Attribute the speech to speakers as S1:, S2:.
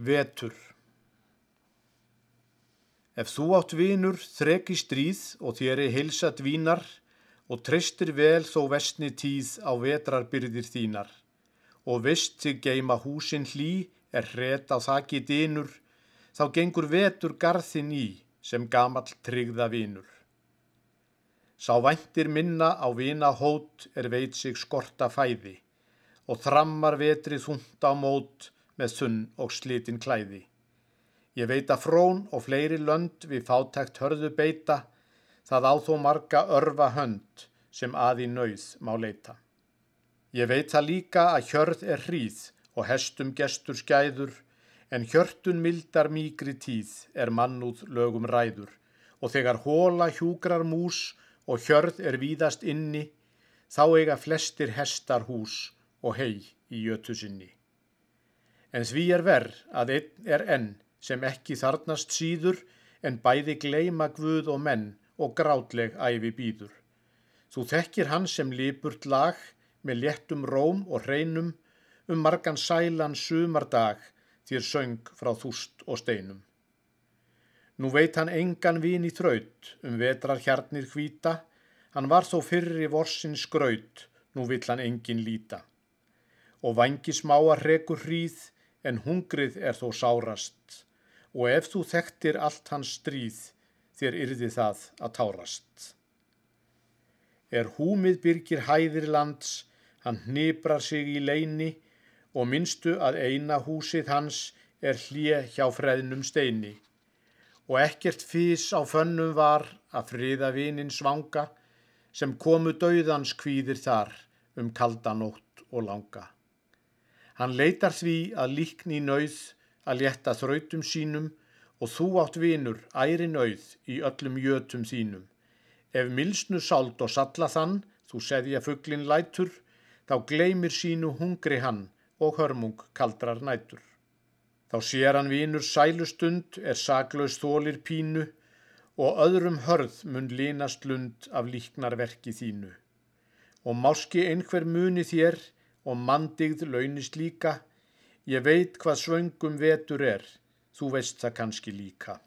S1: Vetur Ef þú átt vinur þreki stríð og þér er heilsa dvínar og treystir vel þó vestni tíð á vetrarbyrðir þínar og vist þig geima húsin hlý er hret á þakki dýnur þá gengur vetur garðin í sem gamall tryggða vinur. Sá væntir minna á vina hót er veit sig skorta fæði og þrammar vetri þúnt á mót með þunn og slitin klæði. Ég veit að frón og fleiri lönd við fátækt hörðu beita, það á þó marga örfa hönd sem aði nauð má leita. Ég veit það líka að hjörð er hríð og hestum gestur skæður, en hjörtun mildar mýgri tíð er mannúð lögum ræður, og þegar hóla hjúgrar mús og hjörð er víðast inni, þá eiga flestir hestar hús og hei í jötu sinni. En því er verð að einn er enn sem ekki þarnast síður en bæði gleima guð og menn og grátleg æfi býður. Þú þekkir hann sem lipurt lag með léttum róm og hreinum um margan sælan sumardag þér söng frá þúst og steinum. Nú veit hann engan vín í þraut um vetrar hjarnir hvita, hann var þó fyrri vorsins skraut, nú vill hann engin líta. Og vangi smáar rekur hríð, en hungrið er þó sárast og ef þú þekktir allt hans stríð þér yrði það að tárast. Er húmið byrgir hæðir lands, hann hnibrar sig í leini og minnstu að eina húsið hans er hlje hjá freðnum steini og ekkert fís á fönnum var að friða vinin svanga sem komu dauðans kvíðir þar um kaldanótt og langa. Hann leitar því að líkni nöyð að létta þrautum sínum og þú átt vinur æri nöyð í öllum jötum þínum. Ef milsnu sáld og salla þann, þú seðja fugglin lætur, þá gleymir sínu hungri hann og hörmung kaldrar nætur. Þá sér hann vinur sælustund er saglaus þólir pínu og öðrum hörð mun línast lund af líknarverki þínu. Og máski einhver muni þér, og mandigð launist líka. Ég veit hvað svöngum vetur er, þú veist það kannski líka.